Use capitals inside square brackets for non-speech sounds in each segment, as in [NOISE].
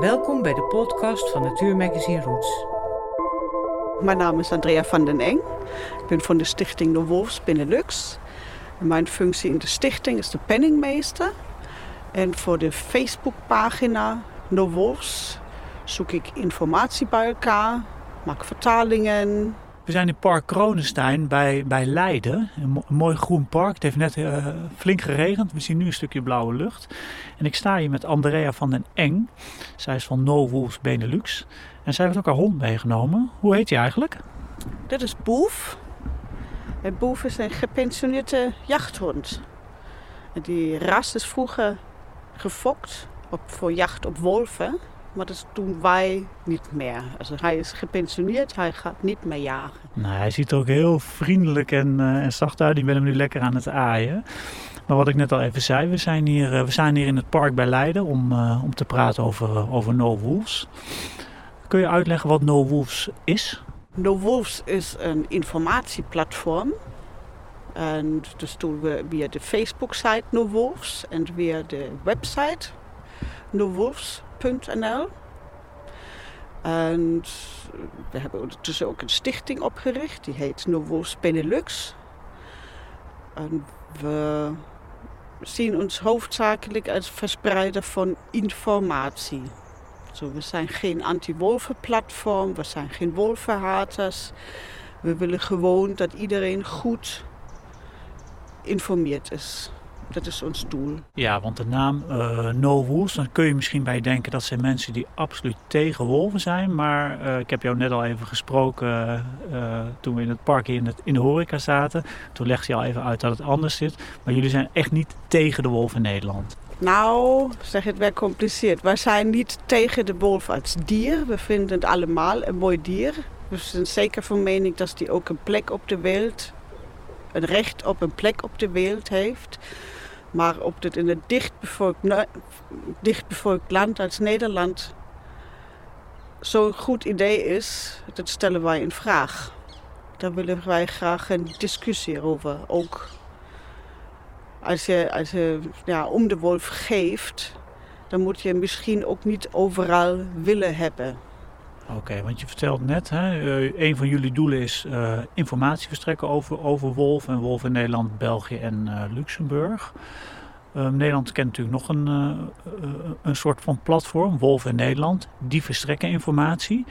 Welkom bij de podcast van Natuurmagazine Roots. Mijn naam is Andrea van den Eng. Ik ben van de stichting De Wolfs Benelux. En mijn functie in de stichting is de penningmeester. En voor de Facebookpagina No Wolfs zoek ik informatie bij elkaar, maak vertalingen, we zijn in Park Kronenstein bij, bij Leiden. Een, mooi groen park. Het heeft net uh, flink geregend. We zien nu een stukje blauwe lucht. En ik sta hier met Andrea van den Eng. Zij is van No Wolves Benelux. En zij heeft ook haar hond meegenomen. Hoe heet hij eigenlijk? Dit is Boef. En Boef is een gepensioneerde jachthond. Die ras is vroeger gefokt op, voor jacht op wolven. Maar dat doen wij niet meer. Also hij is gepensioneerd, hij gaat niet meer jagen. Nou, hij ziet er ook heel vriendelijk en, uh, en zacht uit. Ik ben hem nu lekker aan het aaien. Maar wat ik net al even zei, we zijn hier, uh, we zijn hier in het park bij Leiden om, uh, om te praten over, over No Wolves. Kun je uitleggen wat No Wolves is? No Wolves is een informatieplatform. En dus doen we via de Facebook-site No Wolves en via de website No Wolves NL. En we hebben ondertussen ook een stichting opgericht, die heet Novos Benelux. En we zien ons hoofdzakelijk als verspreider van informatie. Zo, we zijn geen anti-wolvenplatform, we zijn geen wolvenhaters. We willen gewoon dat iedereen goed informeerd is. Dat is ons doel. Ja, want de naam uh, No Wolves, dan kun je misschien bij denken dat zijn mensen die absoluut tegen wolven zijn. Maar uh, ik heb jou net al even gesproken uh, toen we in het park in, het, in de horeca zaten. Toen legde je al even uit dat het anders zit. Maar jullie zijn echt niet tegen de wolf in Nederland. Nou, zeg het wel compliceerd. Wij zijn niet tegen de wolf als dier. We vinden het allemaal een mooi dier. We zijn zeker van mening dat die ook een plek op de wereld, een recht op een plek op de wereld heeft. Maar op dit in een dichtbevolkt, dichtbevolkt land als Nederland zo'n goed idee is, dat stellen wij in vraag. Daar willen wij graag een discussie over. Ook als je, als je ja, om de wolf geeft, dan moet je misschien ook niet overal willen hebben. Oké, want je vertelt net, hè, uh, een van jullie doelen is uh, informatie verstrekken over, wolf en wolf in Nederland, België en uh, Luxemburg. Ehm, Nederland kent natuurlijk nog een, een soort van platform, Wolf in Nederland. Die verstrekken informatie.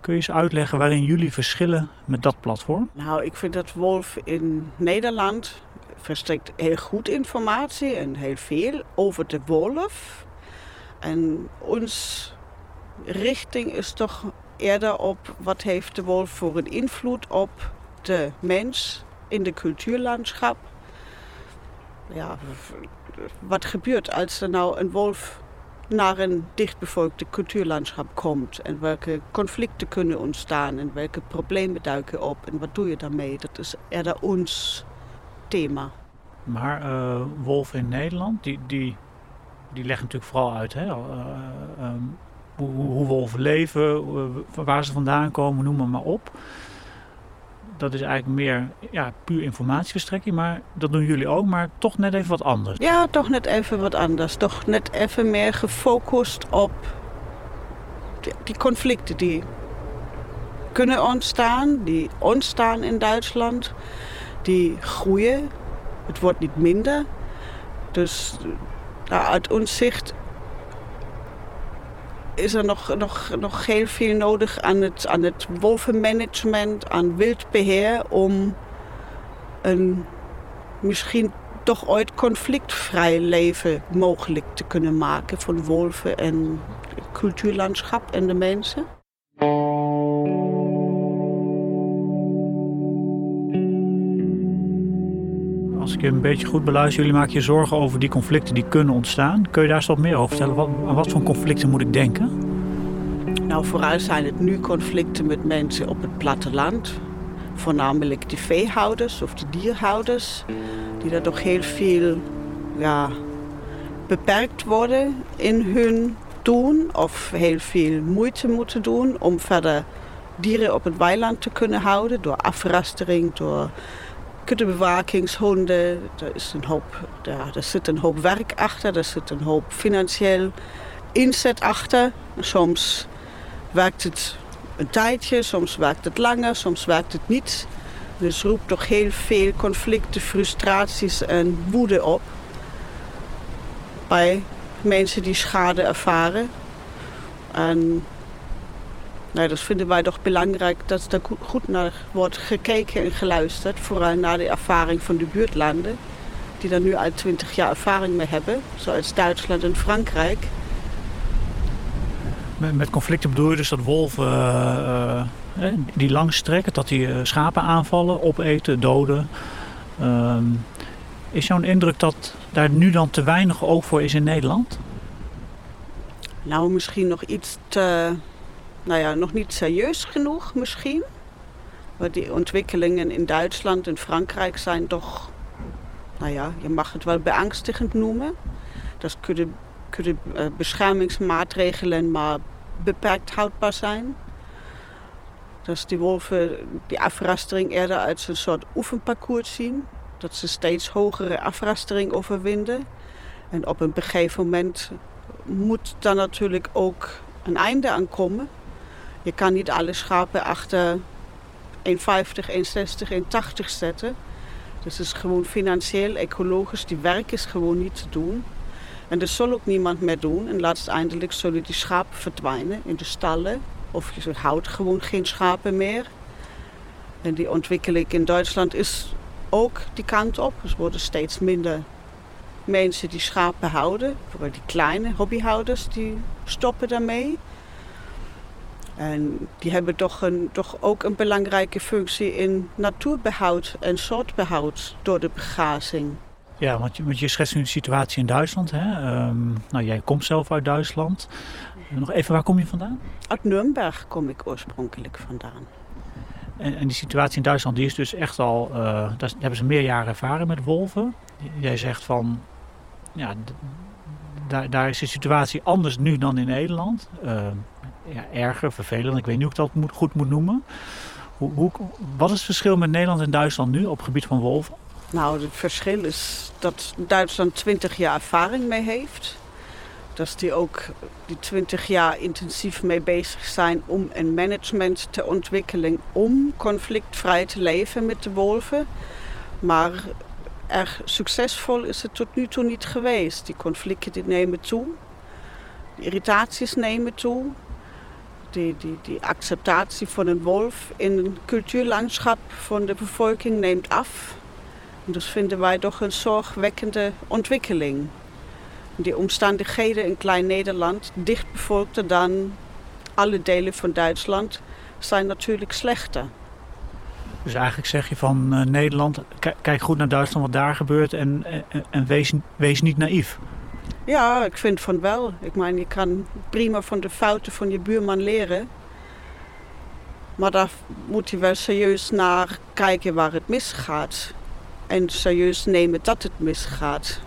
Kun je eens uitleggen waarin jullie verschillen met dat platform? Nou, ik vind dat Wolf in Nederland verstrekt heel goed informatie en heel veel over de wolf. En ons richting is toch eerder op wat heeft de wolf voor een invloed op de mens in de cultuurlandschap. Ja, wat gebeurt als er nou een wolf naar een dichtbevolkte cultuurlandschap komt. En welke conflicten kunnen ontstaan en welke problemen duiken op en wat doe je daarmee. Dat is eerder ons thema. Maar uh, wolven in Nederland, die, die, die leggen natuurlijk vooral uit hè? Uh, um, hoe, hoe wolven leven, waar ze vandaan komen, noem maar, maar op. Dat is eigenlijk meer ja, puur informatieverstrekking, maar dat doen jullie ook, maar toch net even wat anders. Ja, toch net even wat anders. Toch net even meer gefocust op die, die conflicten die kunnen ontstaan, die ontstaan in Duitsland, die groeien. Het wordt niet minder. Dus nou, uit ons zicht is er nog, nog, nog heel veel nodig aan het, aan het wolvenmanagement, aan wildbeheer, om een misschien toch ooit conflictvrij leven mogelijk te kunnen maken van wolven en het cultuurlandschap en de mensen. Ik een beetje goed beluister, jullie maken je zorgen over die conflicten die kunnen ontstaan. Kun je daar eens wat meer over vertellen? Wat, aan wat voor conflicten moet ik denken? Nou, vooral zijn het nu conflicten met mensen op het platteland. Voornamelijk de veehouders of de dierhouders. Die er toch heel veel ja, beperkt worden in hun doen. Of heel veel moeite moeten doen om verder dieren op het weiland te kunnen houden. Door afrastering, door kuddebewakingshonden. Er, is een hoop, er zit een hoop werk achter, er zit een hoop financieel inzet achter. Soms werkt het een tijdje, soms werkt het langer, soms werkt het niet. Dus roept toch heel veel conflicten, frustraties en woede op bij mensen die schade ervaren. En nou, dat vinden wij toch belangrijk dat er goed naar wordt gekeken en geluisterd. Vooral naar de ervaring van de buurtlanden, die daar nu al twintig jaar ervaring mee hebben, zoals Duitsland en Frankrijk. Met, conflicten bedoel je dus dat wolven uh, die lang strekken, dat die schapen aanvallen, opeten, doden. Ehm, is jouw indruk dat daar nu dan te weinig oog voor is in Nederland? Nou, misschien nog iets te, nou ja, nog niet serieus genoeg misschien. Maar die ontwikkelingen in Duitsland en Frankrijk zijn toch, nou ja, je mag het wel beangstigend noemen. Dat kunnen, uh, beschermingsmaatregelen maar beperkt houdbaar zijn. Dat die wolven die afrastering eerder als een soort oefenparcours zien. Dat ze steeds hogere afrastering overwinden. En op een gegeven moment moet daar natuurlijk ook een einde aan komen. Je kan niet alle schapen achter 1,50, 1,60, 1,80 zetten. Dus het is gewoon financieel, ecologisch, die werk is gewoon niet te doen. En dat zal ook niemand meer doen. En uiteindelijk zullen die schapen verdwijnen in de stallen. Of je houdt gewoon geen schapen meer. En die ontwikkeling in Duitsland is ook die kant op. Er worden steeds minder mensen die schapen houden. Vooral die kleine hobbyhouders die stoppen daarmee. En die hebben toch, een, toch ook een belangrijke functie in natuurbehoud en soortbehoud door de begrazing. Ja, want je, want je schetst nu de situatie in Duitsland. Hè? Um, nou, jij komt zelf uit Duitsland. Nog even, waar kom je vandaan? Uit Nürnberg kom ik oorspronkelijk vandaan. En, en die situatie in Duitsland die is dus echt al... Uh, daar hebben ze meer jaren ervaren met wolven. Jij zegt van... Ja, daar, daar is de situatie anders nu dan in Nederland. Uh, ja, erger, vervelend. Ik weet niet hoe ik dat goed moet noemen. Hoe, hoe, wat is het verschil met Nederland en Duitsland nu op het gebied van wolven? Nou, het verschil is dat Duitsland 20 jaar ervaring mee heeft. Dat die ook die 20 jaar intensief mee bezig zijn om een management te ontwikkelen om conflictvrij te leven met de wolven. Maar erg succesvol is het tot nu toe niet geweest. Die conflicten die nemen toe, de irritaties nemen toe. Die, die, die acceptatie van een wolf in een cultuurlandschap van de bevolking neemt af. En dat vinden wij toch een zorgwekkende ontwikkeling. Die omstandigheden in Klein-Nederland, dichtbevolkter dan alle delen van Duitsland, zijn natuurlijk slechter. Dus eigenlijk zeg je van uh, Nederland, kijk goed naar Duitsland wat daar gebeurt en, en, en wees, wees niet naïef. Ja, ik vind van wel. Ik meen, je kan prima van de fouten van je buurman leren. Maar daar moet je wel serieus naar kijken waar het misgaat en serieus nemen dat het misgaat.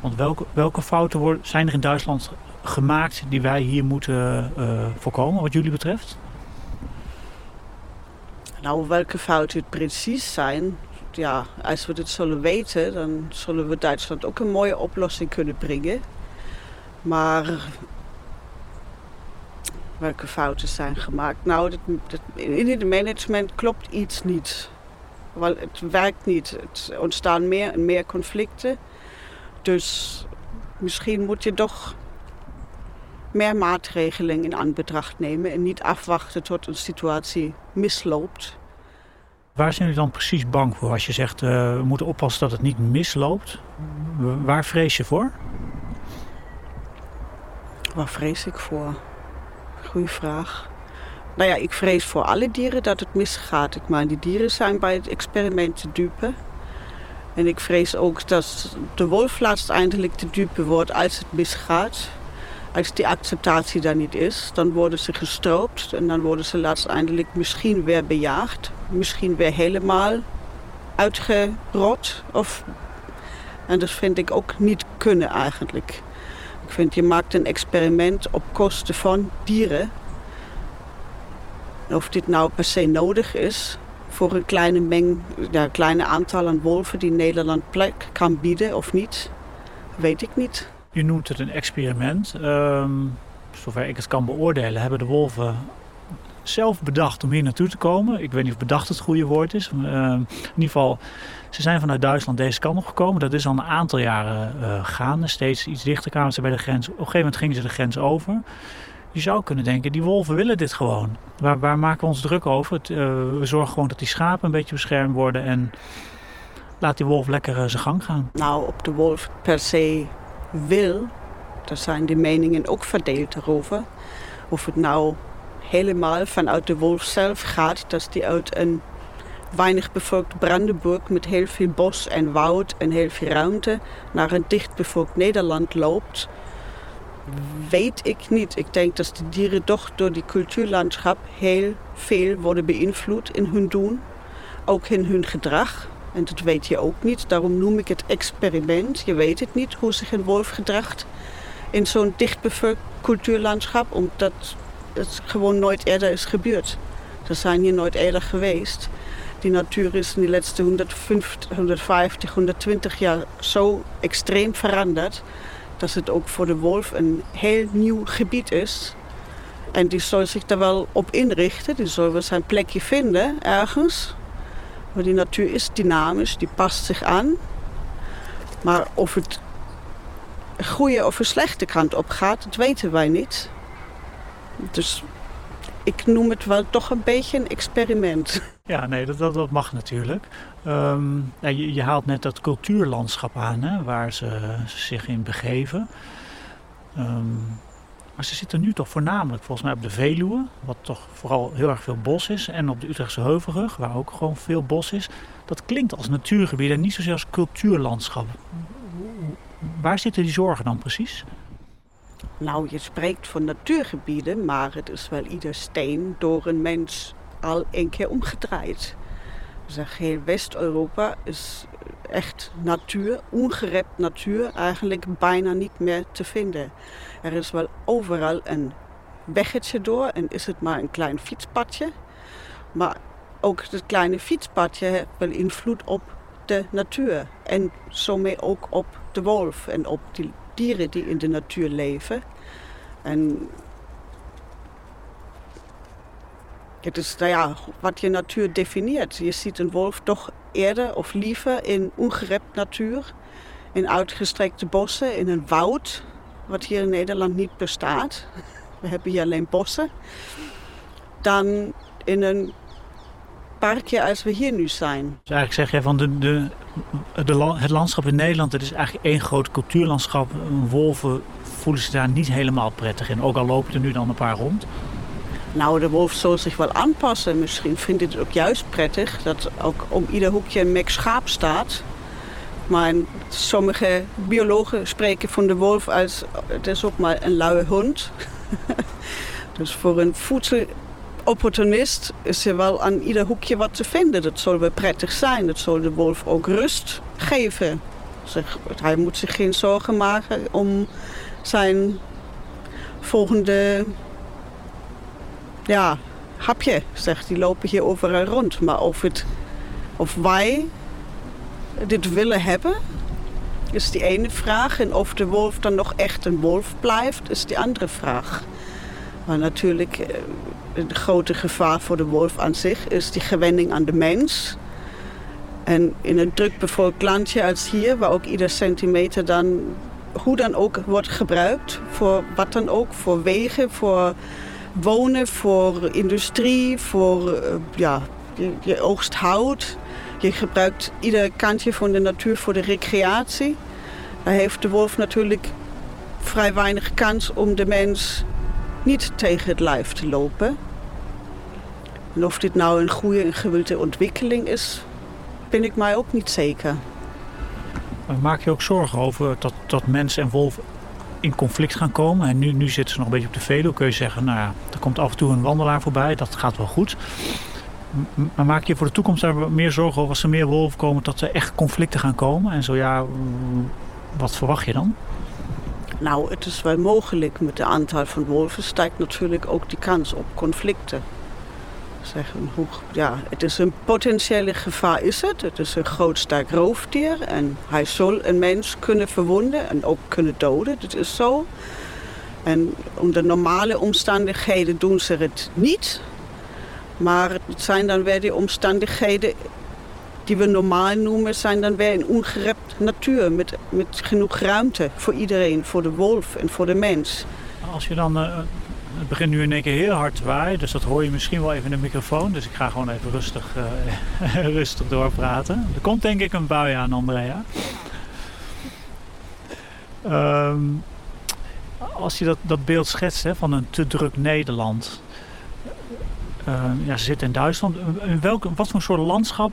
Want welke, welke fouten worden, zijn er in Duitsland gemaakt die wij hier moeten uh, voorkomen, wat jullie betreft? Nou, welke fouten het precies zijn, ja, als we dit zullen weten, dan zullen we Duitsland ook een mooie oplossing kunnen brengen. Maar welke fouten zijn gemaakt? Nou, in het management klopt iets niet. Want het werkt niet. Het ontstaan meer en meer conflicten. Dus misschien moet je toch meer maatregelen in aanbetracht nemen en niet afwachten tot een situatie misloopt. Waar zijn jullie dan precies bang voor als je zegt uh, we moeten oppassen dat het niet misloopt? Waar vrees je voor? Waar vrees ik voor? Goeie vraag. Nou ja, ik vrees voor alle dieren dat het misgaat. Ik die dieren zijn bij het experiment te dupe. En ik vrees ook dat de wolf uiteindelijk te dupe wordt als het misgaat. Als die acceptatie daar niet is, dan worden ze gestroopt en dan worden ze uiteindelijk misschien weer bejaagd. Misschien weer helemaal uitgerot. Of... En dat vind ik ook niet kunnen eigenlijk. Ik vind, je maakt een experiment op kosten van dieren. Of dit nou per se nodig is, voor een kleine meng, ja, kleine aantal aan wolven die Nederland plek kan bieden of niet, weet ik niet. Je noemt het een experiment. Um, zover ik het kan beoordelen, hebben de wolven zelf bedacht om hier naartoe te komen. Ik weet niet of bedacht het goede woord is. Uh, in ieder geval, ze zijn vanuit Duitsland deze kant op gekomen. Dat is al een aantal jaren uh, gaande. Steeds iets dichter kwamen ze bij de grens. Op een gegeven moment gingen ze de grens over. Je zou kunnen denken, die wolven willen dit gewoon. Waar, waar maken we ons druk over? Het, uh, we zorgen gewoon dat die schapen een beetje beschermd worden. En laat die wolf lekker uh, zijn gang gaan. Nou, op de wolf per se wil. Daar zijn de meningen ook verdeeld over. Of het nou helemaal vanuit de wolf zelf gaat. Dat die uit een weinig bevolkt Brandenburg met heel veel bos en woud en heel veel ruimte naar een dicht bevolkt Nederland loopt. Weet ik niet. Ik denk dat de dieren toch door die cultuurlandschap heel veel worden beïnvloed in hun doen. Ook in hun gedrag. En dat weet je ook niet. Daarom noem ik het experiment. Je weet het niet hoe zich een wolf gedragt in zo'n dichtbevolkt cultuurlandschap. Omdat het gewoon nooit eerder is gebeurd. Ze zijn hier nooit eerder geweest. Die natuur is in de laatste 150, 150, 120 jaar zo extreem veranderd. Dat het ook voor de wolf een heel nieuw gebied is. En die zal zich daar wel op inrichten. Die zal wel zijn plekje vinden ergens. Maar die natuur is dynamisch, die past zich aan. Maar of het goede of een slechte kant op gaat, dat weten wij niet. Dus ik noem het wel toch een beetje een experiment. Ja, nee, dat, dat, mag natuurlijk. Um, je, je, haalt net dat cultuurlandschap aan, hè, waar ze zich in begeven. Um, maar ze zitten nu toch voornamelijk volgens mij op de Veluwe, wat toch vooral heel erg veel bos is. En op de Utrechtse Heuvelrug, waar ook gewoon veel bos is. Dat klinkt als natuurgebied en niet zozeer als cultuurlandschap. Waar zitten die zorgen dan precies? Nou, je spreekt van natuurgebieden, maar het is wel ieder steen door een mens al een keer omgedraaid. Zeg, heel West-Europa is echt natuur, ongerept natuur, eigenlijk bijna niet meer te vinden. Er is wel overal een weggetje door en is het maar een klein fietspadje. Maar ook het kleine fietspadje heeft wel invloed op de natuur. En zo ook op de wolf en op die dieren die in de natuur leven. En het is nou ja, wat je natuur definieert. Je ziet een wolf toch eerder of liever in ongerept natuur, in uitgestrekte bossen, in een woud, wat hier in Nederland niet bestaat. We hebben hier alleen bossen. Dan in een parkje als we hier nu zijn. Dus eigenlijk zeg jij van de, de, het landschap in Nederland, het is eigenlijk één groot cultuurlandschap. Wolven voelen zich daar niet helemaal prettig in, ook al lopen er nu dan een paar rond. Nou, de wolf zal zich wel aanpassen. Misschien vindt het ook juist prettig dat ook om ieder hoekje een mek schaap staat. Maar sommige biologen spreken van de wolf als het is ook maar een luie hond. [LAUGHS] dus voor een voedsel opportunist is er wel aan ieder hoekje wat te vinden. Dat zal wel prettig zijn. Dat zal de wolf ook rust geven. Zeg, hij moet zich geen zorgen maken om zijn volgende ja, hapje. Zegt, die lopen hier overal rond. Maar of, het, of wij dit willen hebben, is die ene vraag. En of de wolf dan nog echt een wolf blijft, is die andere vraag. Maar natuurlijk, eh, het grote gevaar voor de wolf aan zich is die gewenning aan de mens. En in een druk bevolkt landje als hier, waar ook ieder centimeter dan hoe dan ook wordt gebruikt, voor wat dan ook, voor wegen, voor wonen, voor industrie, voor uh, ja, je, je oogst hout. Je gebruikt ieder kantje van de natuur voor de recreatie. Daar heeft de wolf natuurlijk vrij weinig kans om de mens niet tegen het lijf te lopen. En of dit nou een goede en gewilde ontwikkeling is, ben ik mij ook niet zeker. Maak je ook zorgen over dat, dat mens en wolf in conflict gaan komen? En nu, nu zitten ze nog een beetje op de veluwe. Kun je zeggen, nou ja, er komt af en toe een wandelaar voorbij. Dat gaat wel goed. Maar maak je voor de toekomst daar meer zorgen over als er meer wolven komen, dat er echt conflicten gaan komen? En zo ja, wat verwacht je dan? Nou, het is wel mogelijk. Met het aantal van wolven stijgt natuurlijk ook die kans op conflicten. Zeggen, hoe, ja, het is een potentiële gevaar is het. Het is een groot sterk roofdier en hij zal een mens kunnen verwonden en ook kunnen doden. Dat is zo. En onder normale omstandigheden doen ze het niet. Maar het zijn dan weer die omstandigheden die we normaal noemen, zijn dan weer een ongerept natuur. Met, met genoeg ruimte voor iedereen, voor de wolf en voor de mens. Als je dan, uh, het begint nu in één keer heel hard te waaien, dus dat hoor je misschien wel even in de microfoon. Dus ik ga gewoon even rustig, uh, [LAUGHS] rustig doorpraten. Er komt denk ik een bui aan, Andrea. Um, als je dat, dat beeld schetst hè, van een te druk Nederland. Uh, ja, ze zitten in Duitsland. In welke, wat voor soort landschap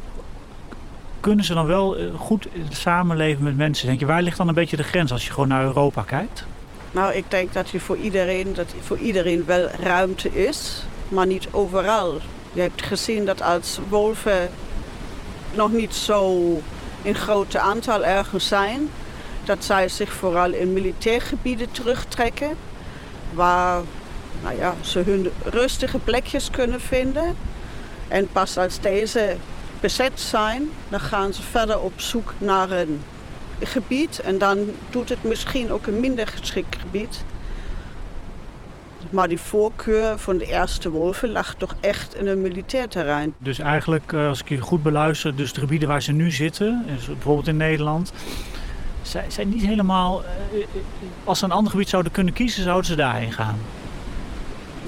kunnen ze dan wel eh, goed samenleven met mensen? Denk je, waar ligt dan een beetje de grens als je gewoon naar Europa kijkt? Nou, ik denk dat je voor iedereen, dat voor iedereen wel ruimte is, maar niet overal. Je hebt gezien dat als wolven nog niet zo in grote aantal ergens zijn, dat zij zich vooral in militairgebieden terugtrekken, waar nou ja, ze hun rustige plekjes kunnen vinden. En pas als deze bezet zijn, dan gaan ze verder op zoek naar een gebied. En dan doet het misschien ook een minder geschikt gebied. Maar die voorkeur van de eerste wolven lag toch echt in een militair terrein. Dus eigenlijk, eh, als ik je goed beluister, dus de gebieden waar ze nu zitten, bijvoorbeeld in Nederland, zijn, niet helemaal. Eh, eh, als ze een ander gebied zouden kunnen kiezen, zouden ze daarheen gaan.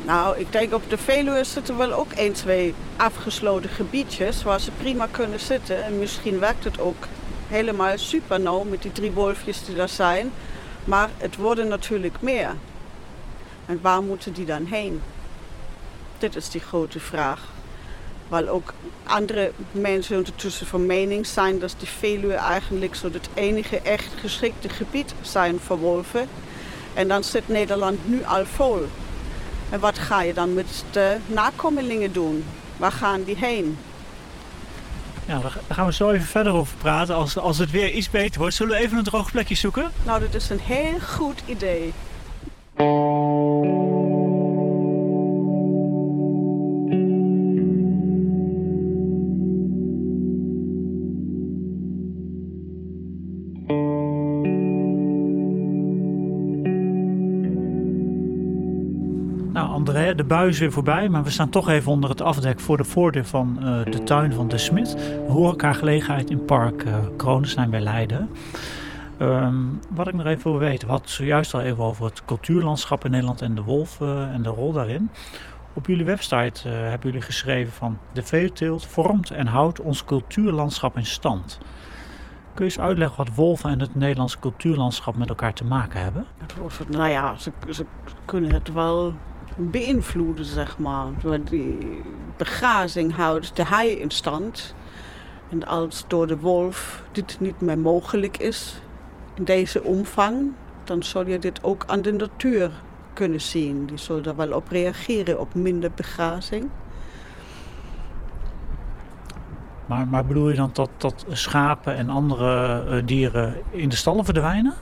Nou, ik denk op de Veluwe zitten wel ook één, twee afgesloten gebiedjes waar ze prima kunnen zitten. En misschien werkt het ook helemaal super nou met die drie wolfjes die daar zijn. Maar het worden natuurlijk meer. En waar moeten die dan heen? Dit is die grote vraag. Weil ook andere mensen ondertussen van mening zijn dat die Veluwe eigenlijk zo het enige echt geschikte gebied zijn voor wolven. En dan zit Nederland nu al vol. En wat ga je dan met de nakomelingen doen? Waar gaan die heen? Ja, daar gaan we zo even verder over praten. Als, als het weer iets beter wordt, zullen we even een droog plekje zoeken? Nou, dat is een heel goed idee. De bui is weer voorbij, maar we staan toch even onder het afdek voor de voordeur van uh, de tuin van de Smit. Horecagelegenheid in Park uh, Kronenstein bij Leiden. Um, wat ik nog even wil weten, we hadden zojuist al even over het cultuurlandschap in Nederland en de wolf uh, en de rol daarin. Op jullie website hebben jullie geschreven van de veeteelt vormt en houdt ons cultuurlandschap in stand. Kun je eens uitleggen wat wolven en het Nederlandse cultuurlandschap met elkaar te maken hebben? Nou ja, ze, ze kunnen het wel beïnvloeden, zeg maar. Die begrazing houdt de haai in stand. En als door de wolf dit niet meer mogelijk is in deze omvang, dan zal je dit ook aan de natuur kunnen zien. Die zal daar wel op reageren, op minder begrazing. Maar, maar bedoel je dan dat, dat schapen en andere uh, dieren in de stallen verdwijnen?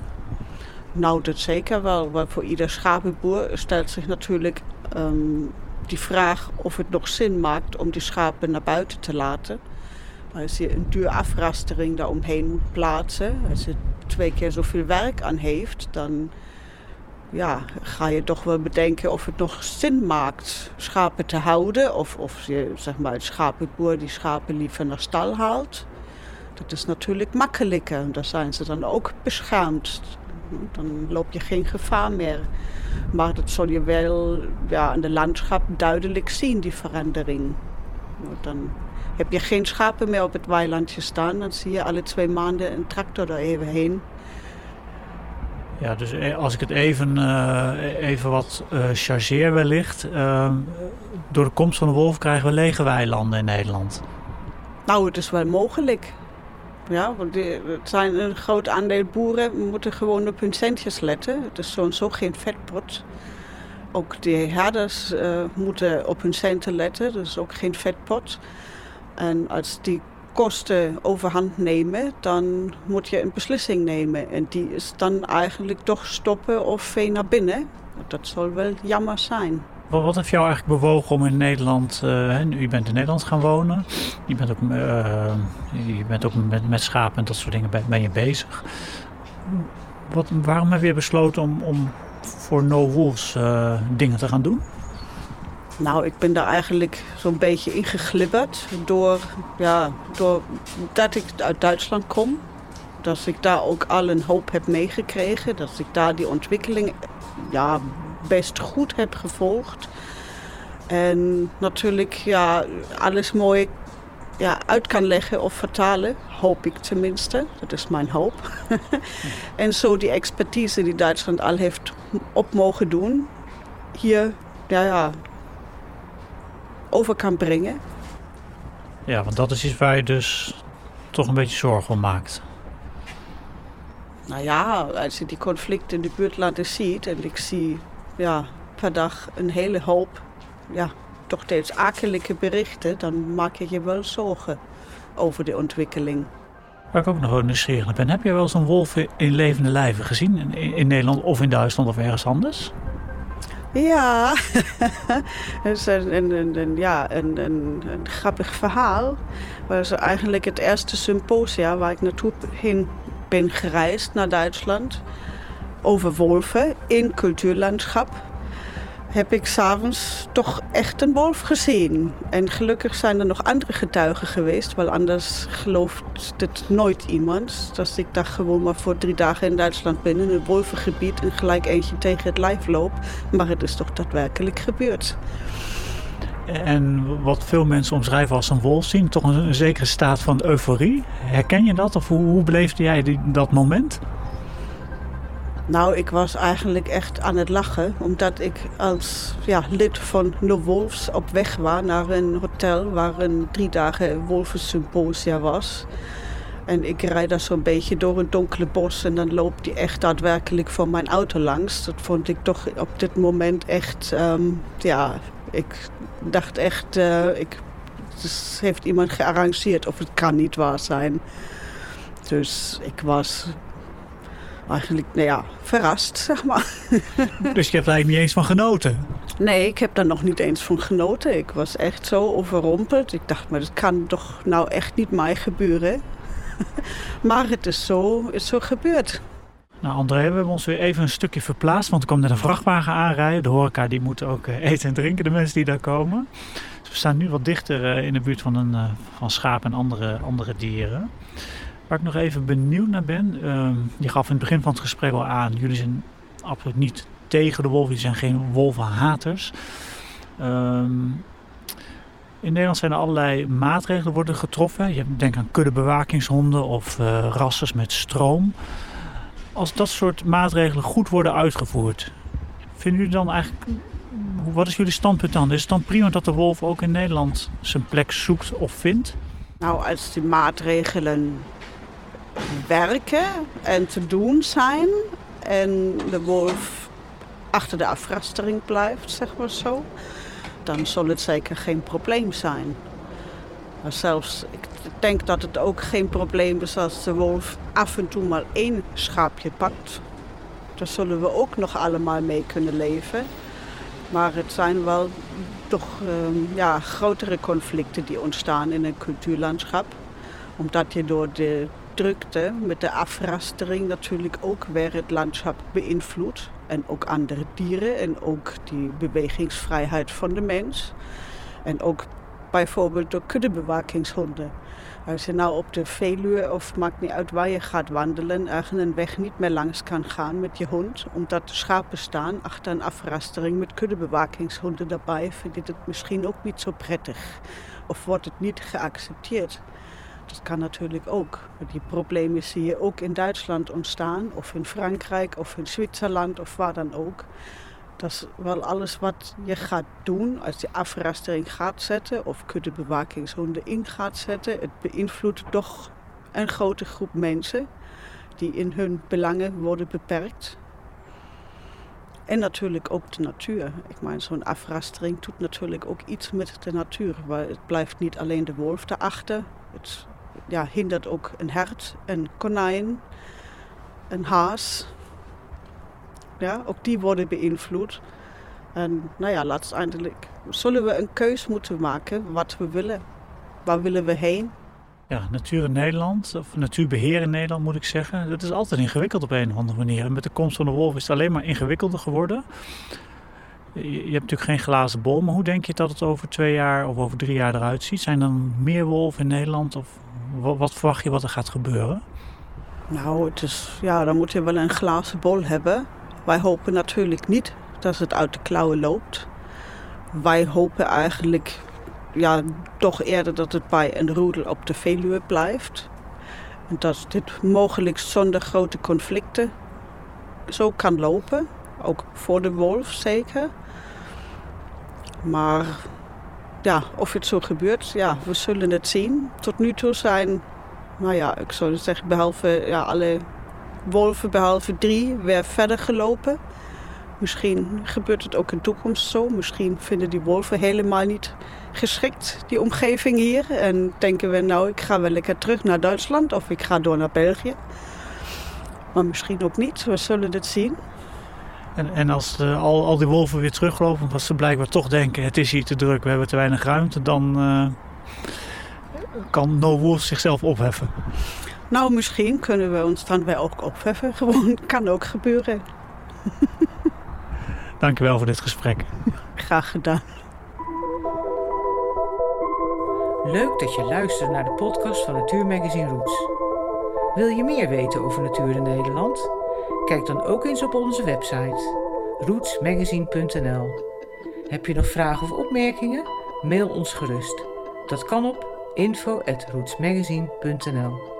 Nou, dat zeker wel. Voor ieder schapenboer stelt zich natuurlijk um, die vraag of het nog zin maakt om die schapen naar buiten te laten. Als je een duur afrastering daaromheen moet plaatsen, als je twee keer zoveel werk aan heeft, dan ja, ga je toch wel bedenken of het nog zin maakt schapen te houden. Of, of je zeg maar, het schapenboer die schapen liever naar stal haalt. Dat is natuurlijk makkelijker. Daar zijn ze dan ook beschaamd. Dan loop je geen gevaar meer. Maar dat zal je wel ja, in de landschap duidelijk zien, die verandering. Dan heb je geen schapen meer op het weilandje staan. Dan zie je alle twee maanden een tractor er even heen. Ja, dus e- als ik het even, uh, even wat uh, chargeer wellicht. Uh, door de komst van de wolf krijgen we lege weilanden in Nederland. Nou, het is wel mogelijk. Ja, want het zijn een groot aandeel boeren moeten gewoon op hun centjes letten. Het is zo geen vetpot. Ook de herders uh, moeten op hun centen letten, dus ook geen vetpot. En als die kosten overhand nemen, dan moet je een beslissing nemen. En die is dan eigenlijk toch stoppen of vee naar binnen. Dat zal wel jammer zijn. Wat heeft jou eigenlijk bewogen om in Nederland, uh, je bent in Nederland gaan wonen, je bent ook, uh, je bent ook met, met schapen en dat soort dingen ben, je bezig. Wat, waarom heb je besloten om, om voor No Wolves uh, dingen te gaan doen? Nou, ik ben daar eigenlijk zo'n beetje ingeglibberd door, ja, door dat ik uit Duitsland kom. Dat ik daar ook al een hoop heb meegekregen. Dat ik daar die ontwikkeling ja, best goed heb gevolgd. En natuurlijk ja, alles mooi ja, uit kan leggen of vertalen. Hoop ik tenminste. Dat is mijn hoop. [LAUGHS] en zo die expertise die Duitsland al heeft op mogen doen. Hier ja, ja, over kan brengen. Ja, want dat is iets waar je dus toch een beetje zorgen om maakt. Nou ja, als je die conflicten in de buurtlanden ziet en ik zie ja, per dag een hele hoop, ja, toch steeds akelige berichten, dan maak je je wel zorgen over de ontwikkeling. Waar ik ook nog een nieuwsgierig ben, heb je wel een wolf in levende lijven gezien in, in Nederland of in Duitsland of ergens anders? Ja, [LAUGHS] dat is een, een, een ja, een, een, een, grappig verhaal. was eigenlijk het eerste symposia waar ik naartoe heen ben gereisd naar Duitsland. Over wolven in cultuurlandschap heb ik s'avonds toch echt een wolf gezien. En gelukkig zijn er nog andere getuigen geweest, want anders gelooft het nooit iemand. Dat ik daar gewoon maar voor drie dagen in Duitsland ben, in een wolvengebied en gelijk eentje tegen het lijf loop. Maar het is toch daadwerkelijk gebeurd. En wat veel mensen omschrijven als een wolf zien, toch een, een zekere staat van euforie. Herken je dat of hoe, hoe beleefde jij die, dat moment? Nou, ik was eigenlijk echt aan het lachen. Omdat ik als ja, lid van de Wolfs op weg was naar een hotel waar een drie dagen wolvensymposia was. En ik rijd daar zo'n beetje door een donkere bos en dan loopt die echt daadwerkelijk van mijn auto langs. Dat vond ik toch op dit moment echt, um, ja, ik dacht echt, uh, ik, dus heeft iemand gearrangeerd of het kan niet waar zijn. Dus ik was eigenlijk nou ja, verrast, zeg maar. [LAUGHS] Dus je hebt er eigenlijk niet eens van genoten? Nee, ik heb daar nog niet eens van genoten. Ik was echt zo overrompeld. Ik dacht, maar dat kan toch nou echt niet mij gebeuren. [LAUGHS] maar het is zo, is zo gebeurd. Nou André, we hebben ons weer even een stukje verplaatst, want er komt net een vrachtwagen aanrijden. De horeca die moet ook eh, eten en drinken, de mensen die daar komen. Dus we staan nu wat dichter eh, in de buurt van, een, uh, van schapen en andere, andere dieren. Waar ik nog even benieuwd naar ben. Uh, je gaf in het begin van het gesprek al aan. Jullie zijn absoluut niet tegen de wolven. Jullie zijn geen wolvenhaters. Um, in Nederland zijn er allerlei maatregelen worden getroffen. Je denkt aan kuddebewakingshonden of uh, rassers met stroom. Als dat soort maatregelen goed worden uitgevoerd, vinden jullie dan eigenlijk. Wat is jullie standpunt dan? Is het dan prima dat de wolf ook in Nederland zijn plek zoekt of vindt? Nou, als die maatregelen werken en te doen zijn. En de wolf achter de afrastering blijft, zeg maar zo. Dan zal het zeker geen probleem zijn. Maar zelfs, ik denk dat het ook geen probleem is als de wolf af en toe maar één schaapje pakt. Daar zullen we ook nog allemaal mee kunnen leven. Maar het zijn wel toch uh, ja, grotere conflicten die ontstaan in een cultuurlandschap. Omdat je door de met de afrastering natuurlijk ook weer het landschap beïnvloedt. En ook andere dieren en ook die bewegingsvrijheid van de mens. En ook bijvoorbeeld door kuddebewakingshonden. Als je nou op de Veluwe of maakt niet uit waar je gaat wandelen, ergens een weg niet meer langs kan gaan met je hond, omdat de schapen staan achter een afrastering met kuddebewakingshonden daarbij, vind je het misschien ook niet zo prettig. Of wordt het niet geaccepteerd. Dat kan natuurlijk ook. Die problemen zie je ook in Duitsland ontstaan, of in Frankrijk, of in Zwitserland, of waar dan ook. Dat is wel alles wat je gaat doen als je afrastering gaat zetten of kuddebewakingshonden in gaat zetten. Het beïnvloedt toch een grote groep mensen die in hun belangen worden beperkt. En natuurlijk ook de natuur. Ik meen, zo'n afrastering doet natuurlijk ook iets met de natuur. Maar het blijft niet alleen de wolf erachter. Het ja, hindert ook een hert, een konijn, een haas. Ja, ook die worden beïnvloed. En nou ja, uiteindelijk zullen we een keus moeten maken wat we willen. Waar willen we heen? Ja, natuur in Nederland, of natuurbeheer in Nederland moet ik zeggen. Dat is altijd ingewikkeld op een of andere manier. En met de komst van de wolf is het alleen maar ingewikkelder geworden. Je, hebt natuurlijk geen glazen bol, maar hoe denk je dat het over twee jaar of over drie jaar eruit ziet? Zijn er meer wolven in Nederland of wat, wat verwacht je wat er gaat gebeuren? Nou, het is, ja, dan moet je wel een glazen bol hebben. Wij hopen natuurlijk niet dat het uit de klauwen loopt. Wij hopen eigenlijk ja, toch eerder dat het bij een roedel op de Veluwe blijft. En dat dit mogelijk zonder grote conflicten zo kan lopen. Ook voor de wolf zeker. Maar ja, of het zo gebeurt, ja, we zullen het zien. Tot nu toe zijn, nou ja, ik zou zeggen, behalve ja, alle wolven, behalve drie, weer verder gelopen. Misschien gebeurt het ook in de toekomst zo. Misschien vinden die wolven helemaal niet geschikt, die omgeving hier. En denken we, nou, ik ga wel lekker terug naar Duitsland of ik ga door naar België. Maar misschien ook niet, we zullen het zien. En, en als de, al, al die wolven weer teruglopen, omdat ze blijkbaar toch denken: het is hier te druk, we hebben te weinig ruimte, dan uh, kan No Wolf zichzelf opheffen. Nou, misschien kunnen we ons dan wel ook opheffen. [LAUGHS] Gewoon, kan ook gebeuren. [LAUGHS] Dankjewel voor dit gesprek. Graag gedaan. Leuk dat je luistert naar de podcast van Natuurmagazine Roots. Wil je meer weten over natuur in Nederland? Kijk dan ook eens op onze website rootsmagazine.nl. Heb je nog vragen of opmerkingen? Mail ons gerust. Dat kan op info@rootsmagazine.nl.